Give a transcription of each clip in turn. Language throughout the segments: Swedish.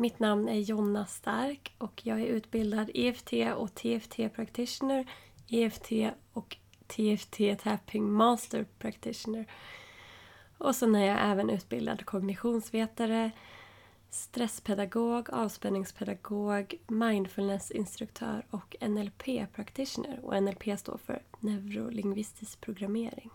Mitt namn är Jonna Stark och jag är utbildad EFT och TFT Practitioner, EFT och TFT Tapping Master Practitioner. Och sen är jag även utbildad kognitionsvetare, stresspedagog, avspänningspedagog, mindfulnessinstruktör och NLP practitioner. Och NLP står för neurolingvistisk programmering.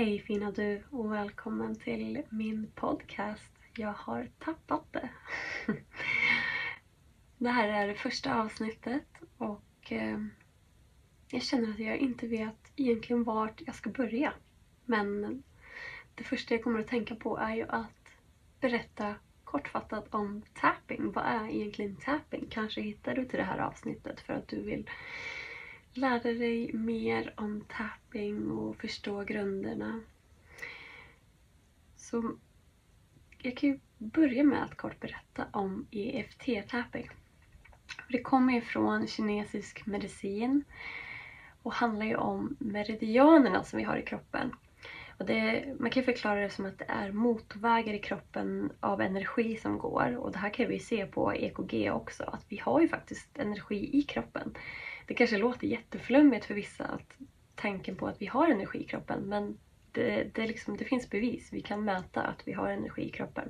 Hej fina du och välkommen till min podcast Jag har tappat det. Det här är det första avsnittet och ehm, jag känner att jag inte vet egentligen vart jag ska börja. Men det första jag kommer att tänka på är ju att berätta kortfattat om tapping. Vad är egentligen tapping? Kanske hittar du till det här avsnittet för att du vill lära dig mer om tapping och förstå grunderna. Så jag kan ju börja med att kort berätta om EFT-tapping. Det kommer ju från kinesisk medicin och handlar ju om meridianerna som vi har i kroppen. Och det, man kan förklara det som att det är motorvägar i kroppen av energi som går. Och det här kan vi se på EKG också, att vi har ju faktiskt energi i kroppen. Det kanske låter jätteflummigt för vissa att tanken på att vi har energi i kroppen men det, det, liksom, det finns bevis. Vi kan mäta att vi har energi i kroppen.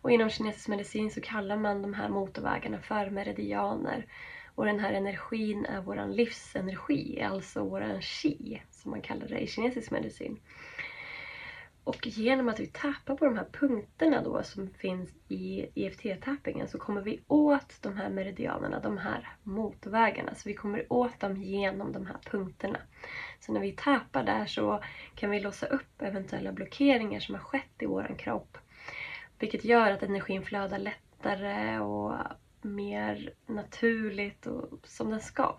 Och inom kinesisk medicin så kallar man de här motorvägarna för meridianer. Och den här energin är vår livsenergi, alltså våran chi som man kallar det i kinesisk medicin. Och genom att vi tappar på de här punkterna då som finns i EFT-tappingen så kommer vi åt de här meridianerna, de här motorvägarna. Så vi kommer åt dem genom de här punkterna. Så när vi tappar där så kan vi låsa upp eventuella blockeringar som har skett i vår kropp. Vilket gör att energin flödar lättare och mer naturligt och som den ska.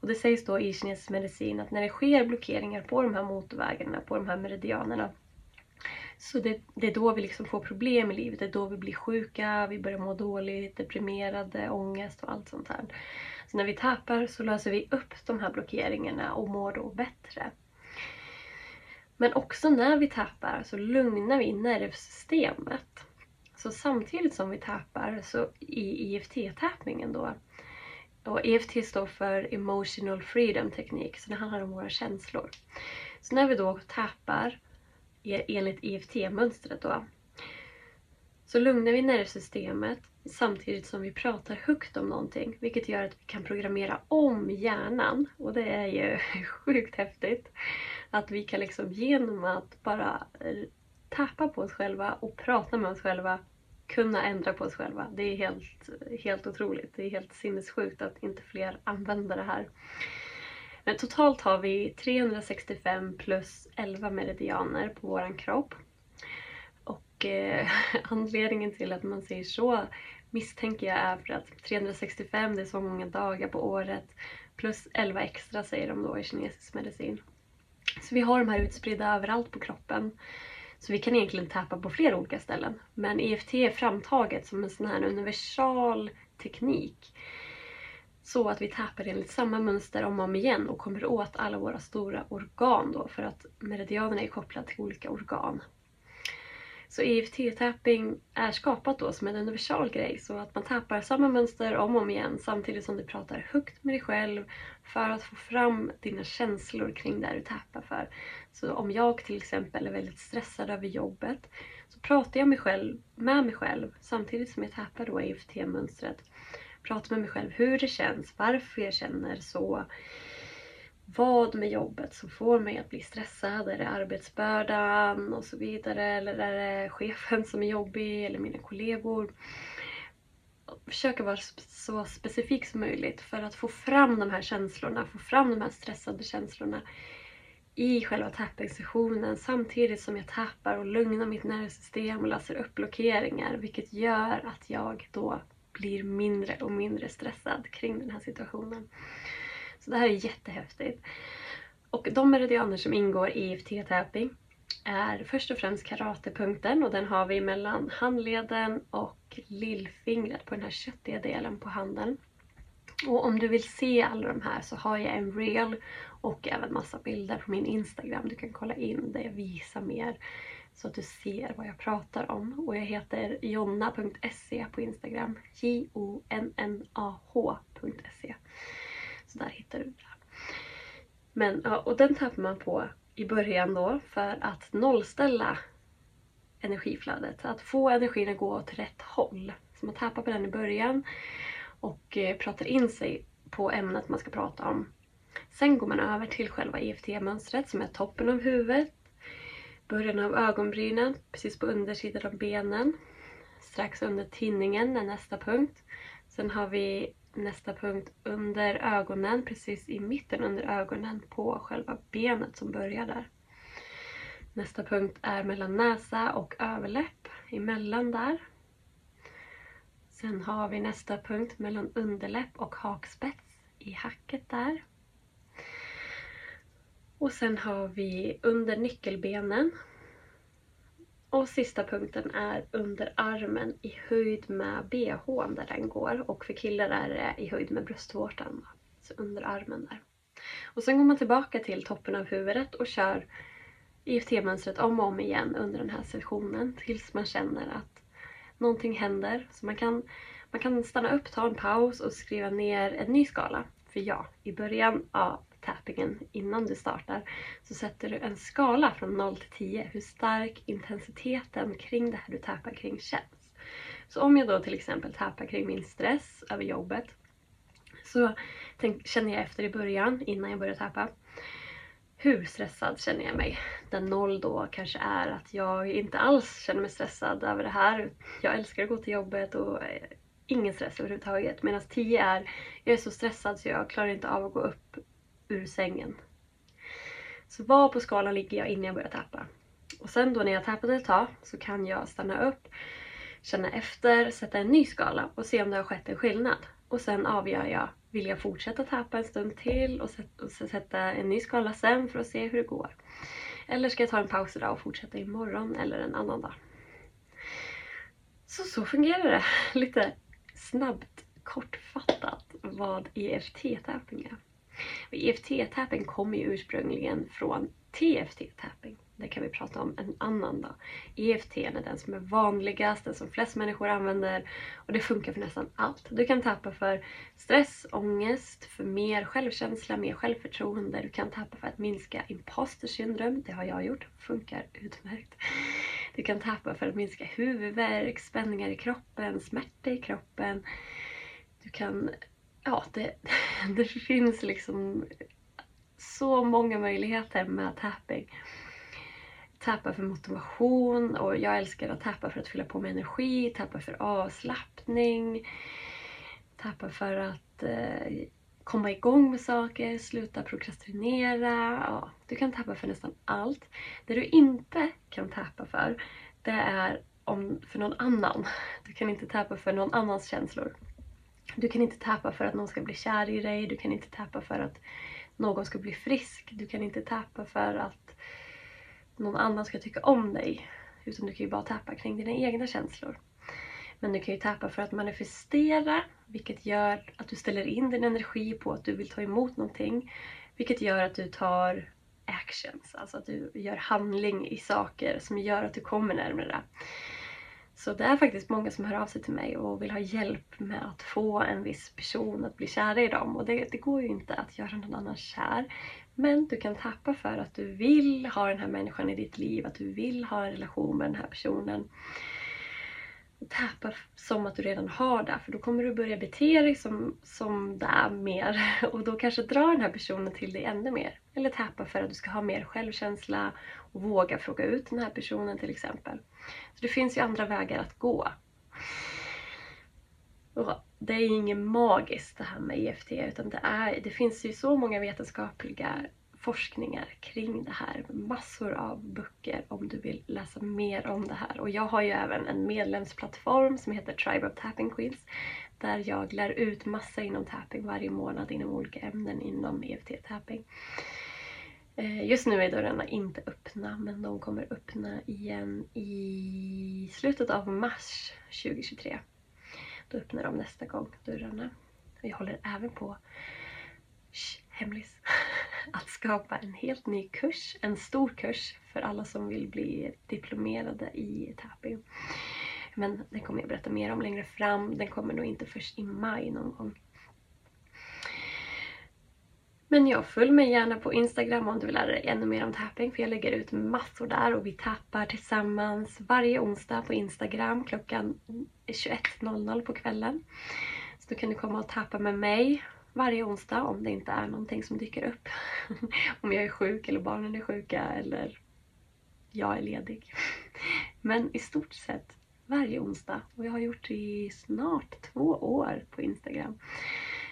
Och det sägs då i kinesisk medicin att när det sker blockeringar på de här motorvägarna, på de här meridianerna så det, det, är då vi liksom får problem i livet. Det är då vi blir sjuka, vi börjar må dåligt, deprimerade, ångest och allt sånt här. Så när vi tappar så löser vi upp de här blockeringarna och mår då bättre. Men också när vi tappar så lugnar vi nervsystemet. Så samtidigt som vi tappar så i EFT-tappningen då och EFT står för Emotional Freedom Teknik, så det handlar om våra känslor. Så när vi då tappar enligt EFT-mönstret då. Så lugnar vi nervsystemet samtidigt som vi pratar högt om någonting. Vilket gör att vi kan programmera om hjärnan. Och det är ju sjukt häftigt. Att vi kan liksom genom att bara tappa på oss själva och prata med oss själva kunna ändra på oss själva. Det är helt, helt otroligt. Det är helt sinnessjukt att inte fler använder det här. Men totalt har vi 365 plus 11 meridianer på våran kropp. Och eh, anledningen till att man säger så misstänker jag är för att 365 det är så många dagar på året plus 11 extra säger de då i kinesisk medicin. Så vi har de här utspridda överallt på kroppen. Så vi kan egentligen tappa på flera olika ställen. Men EFT är framtaget som en sån här universal teknik så att vi tappar enligt samma mönster om och om igen och kommer åt alla våra stora organ då för att meridianerna är kopplade till olika organ. Så EFT-tapping är skapat då som en universal grej så att man tappar samma mönster om och om igen samtidigt som du pratar högt med dig själv för att få fram dina känslor kring det du tappar för. Så om jag till exempel är väldigt stressad över jobbet så pratar jag mig själv, med mig själv samtidigt som jag tappar då EFT-mönstret prata med mig själv hur det känns, varför jag känner så. Vad med jobbet som får mig att bli stressad? Är det arbetsbördan och så vidare? Eller är det chefen som är jobbig? Eller mina kollegor? Försöka vara så specifik som möjligt för att få fram de här känslorna, få fram de här stressade känslorna i själva tapping-sessionen samtidigt som jag tappar och lugnar mitt nervsystem och löser upp blockeringar vilket gör att jag då blir mindre och mindre stressad kring den här situationen. Så det här är jättehäftigt. Och de meridianer som ingår i EFT-tapping är först och främst karatepunkten och den har vi mellan handleden och lillfingret på den här köttiga delen på handen. Och om du vill se alla de här så har jag en reel och även massa bilder på min Instagram. Du kan kolla in där jag visar mer så att du ser vad jag pratar om. Och jag heter jonna.se på Instagram. J-O-N-N-A-H.se Så där hittar du det. Men, ja, och den tappar man på i början då för att nollställa energiflödet. Att få energin att gå åt rätt håll. Så man tappar på den i början och eh, pratar in sig på ämnet man ska prata om. Sen går man över till själva EFT-mönstret som är toppen av huvudet, början av ögonbrynen, precis på undersidan av benen. Strax under tinningen är nästa punkt. Sen har vi nästa punkt under ögonen, precis i mitten under ögonen på själva benet som börjar där. Nästa punkt är mellan näsa och överläpp, emellan där. Sen har vi nästa punkt mellan underläpp och hakspets i hacket där. Och sen har vi under nyckelbenen. Och sista punkten är under armen i höjd med bhn där den går. Och för killar är det i höjd med bröstvårtan. Så under armen där. Och sen går man tillbaka till toppen av huvudet och kör IFT-mönstret om och om igen under den här sessionen tills man känner att någonting händer. Så man kan, man kan stanna upp, ta en paus och skriva ner en ny skala. För ja, i början av tappingen innan du startar så sätter du en skala från 0 till 10 hur stark intensiteten kring det här du tappar kring känns. Så om jag då till exempel tappar kring min stress över jobbet så tänk, känner jag efter i början innan jag börjar tappa hur stressad känner jag mig? Den noll då kanske är att jag inte alls känner mig stressad över det här. Jag älskar att gå till jobbet och eh, ingen stress överhuvudtaget. Medan 10 är, jag är så stressad så jag klarar inte av att gå upp ur sängen. Så var på skalan ligger jag innan jag börjar tappa? Och sen då när jag tappat ett tag så kan jag stanna upp, känna efter, sätta en ny skala och se om det har skett en skillnad. Och sen avgör jag vill jag fortsätta tappa en stund till och, sätta en ny skala sen för att se hur det går? Eller ska jag ta en paus idag och fortsätta imorgon eller en annan dag? Så så fungerar det. Lite snabbt kortfattat vad EFT-tappning är. EFT-tapping kommer ju ursprungligen från TFT-tapping. Det kan vi prata om en annan dag. EFT är den som är vanligast, den som flest människor använder och det funkar för nästan allt. Du kan tappa för stress, ångest, för mer självkänsla, mer självförtroende. Du kan tappa för att minska imposter syndrom, det har jag gjort, funkar utmärkt. Du kan tappa för att minska huvudvärk, spänningar i kroppen, smärta i kroppen. Du kan, ja det, det finns liksom så många möjligheter med tapping tappa för motivation och jag älskar att tappa för att fylla på med energi, tappa för avslappning, tappa för att eh, komma igång med saker, sluta prokrastinera. Ja, du kan tappa för nästan allt. Det du inte kan tappa för, det är om, för någon annan. Du kan inte tappa för någon annans känslor. Du kan inte tappa för att någon ska bli kär i dig, du kan inte tappa för att någon ska bli frisk, du kan inte tappa för att någon annan ska tycka om dig. Utan du kan ju bara tappa kring dina egna känslor. Men du kan ju tappa för att manifestera, vilket gör att du ställer in din energi på att du vill ta emot någonting. Vilket gör att du tar actions, alltså att du gör handling i saker som gör att du kommer närmare det. Så det är faktiskt många som hör av sig till mig och vill ha hjälp med att få en viss person att bli kär i dem. Och det, det går ju inte att göra någon annan kär. Men du kan tappa för att du vill ha den här människan i ditt liv, att du vill ha en relation med den här personen. Och tappa som att du redan har det, för då kommer du börja bete dig som, som det mer. Och då kanske drar den här personen till dig ännu mer. Eller tappa för att du ska ha mer självkänsla och våga fråga ut den här personen till exempel. Så det finns ju andra vägar att gå. Och det är inget magiskt det här med EFT utan det, är, det finns ju så många vetenskapliga forskningar kring det här. Massor av böcker om du vill läsa mer om det här. Och jag har ju även en medlemsplattform som heter Tribe of Tapping Queens där jag lär ut massa inom tapping varje månad inom olika ämnen inom EFT-tapping. Eh, just nu är dörrarna inte öppna men de kommer öppna igen i slutet av mars 2023. Då öppnar de nästa gång dörrarna. Jag håller även på shh, hemlis, att skapa en helt ny kurs, en stor kurs för alla som vill bli diplomerade i tapping. Men det kommer jag berätta mer om längre fram. Den kommer nog inte först i maj någon gång. Men jag följ mig gärna på Instagram om du vill lära dig ännu mer om tapping för jag lägger ut massor där och vi tappar tillsammans varje onsdag på Instagram klockan 21.00 på kvällen. Så då kan du komma och tappa med mig varje onsdag om det inte är någonting som dyker upp. om jag är sjuk eller barnen är sjuka eller jag är ledig. Men i stort sett varje onsdag och jag har gjort det i snart två år på Instagram.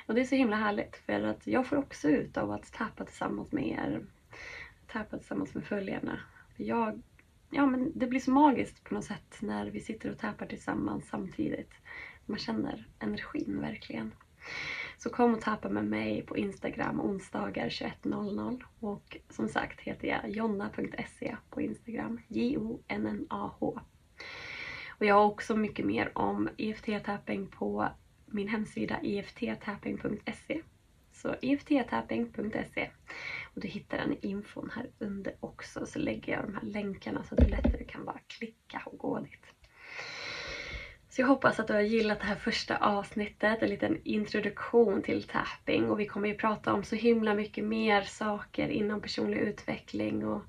Och det är så himla härligt för att jag får också ut av att tappa tillsammans med er. Tappa tillsammans med följarna. Jag, ja, men det blir så magiskt på något sätt när vi sitter och tappar tillsammans samtidigt. Man känner energin verkligen. Så kom och tappa med mig på Instagram onsdagar 21.00 och som sagt heter jag jonna.se på Instagram. J-O-N-N-A-H. Och jag har också mycket mer om EFT-tapping på min hemsida efttapping.se. Så efttapping.se. Och du hittar den infon här under också så lägger jag de här länkarna så att du lättare kan bara klicka och gå dit. Så jag hoppas att du har gillat det här första avsnittet, en liten introduktion till tapping och vi kommer ju prata om så himla mycket mer saker inom personlig utveckling och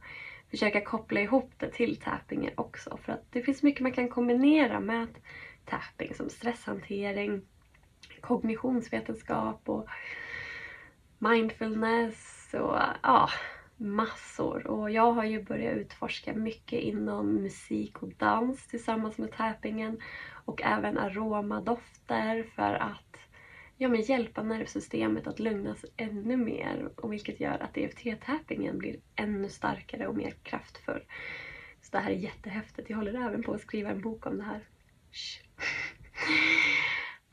försöka koppla ihop det till tappingen också för att det finns mycket man kan kombinera med tapping som stresshantering, kognitionsvetenskap och mindfulness och ja, massor. Och jag har ju börjat utforska mycket inom musik och dans tillsammans med tappingen och även aromadofter för att ja, men hjälpa nervsystemet att lugnas ännu mer och vilket gör att EFT-tappingen blir ännu starkare och mer kraftfull. Så det här är jättehäftigt. Jag håller även på att skriva en bok om det här.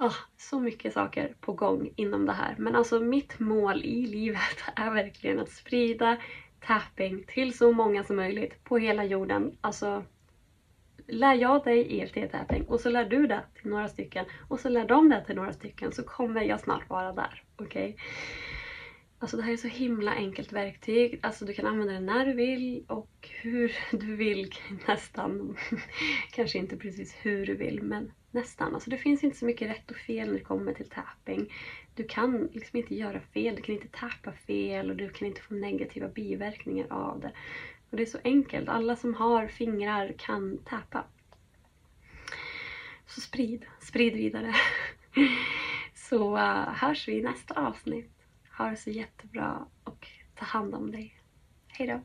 Oh, så mycket saker på gång inom det här. Men alltså mitt mål i livet är verkligen att sprida tapping till så många som möjligt på hela jorden. Alltså lär jag dig EFT-tapping och så lär du det till några stycken och så lär de det till några stycken så kommer jag snart vara där. Okej? Okay? Alltså det här är så himla enkelt verktyg. Alltså du kan använda det när du vill och hur du vill nästan. Kanske inte precis hur du vill men nästan. Alltså det finns inte så mycket rätt och fel när det kommer till tapping. Du kan liksom inte göra fel, du kan inte tappa fel och du kan inte få negativa biverkningar av det. Och det är så enkelt. Alla som har fingrar kan tappa. Så sprid, sprid vidare. Så uh, hörs vi i nästa avsnitt. Ha det så jättebra och ta hand om dig. Hejdå!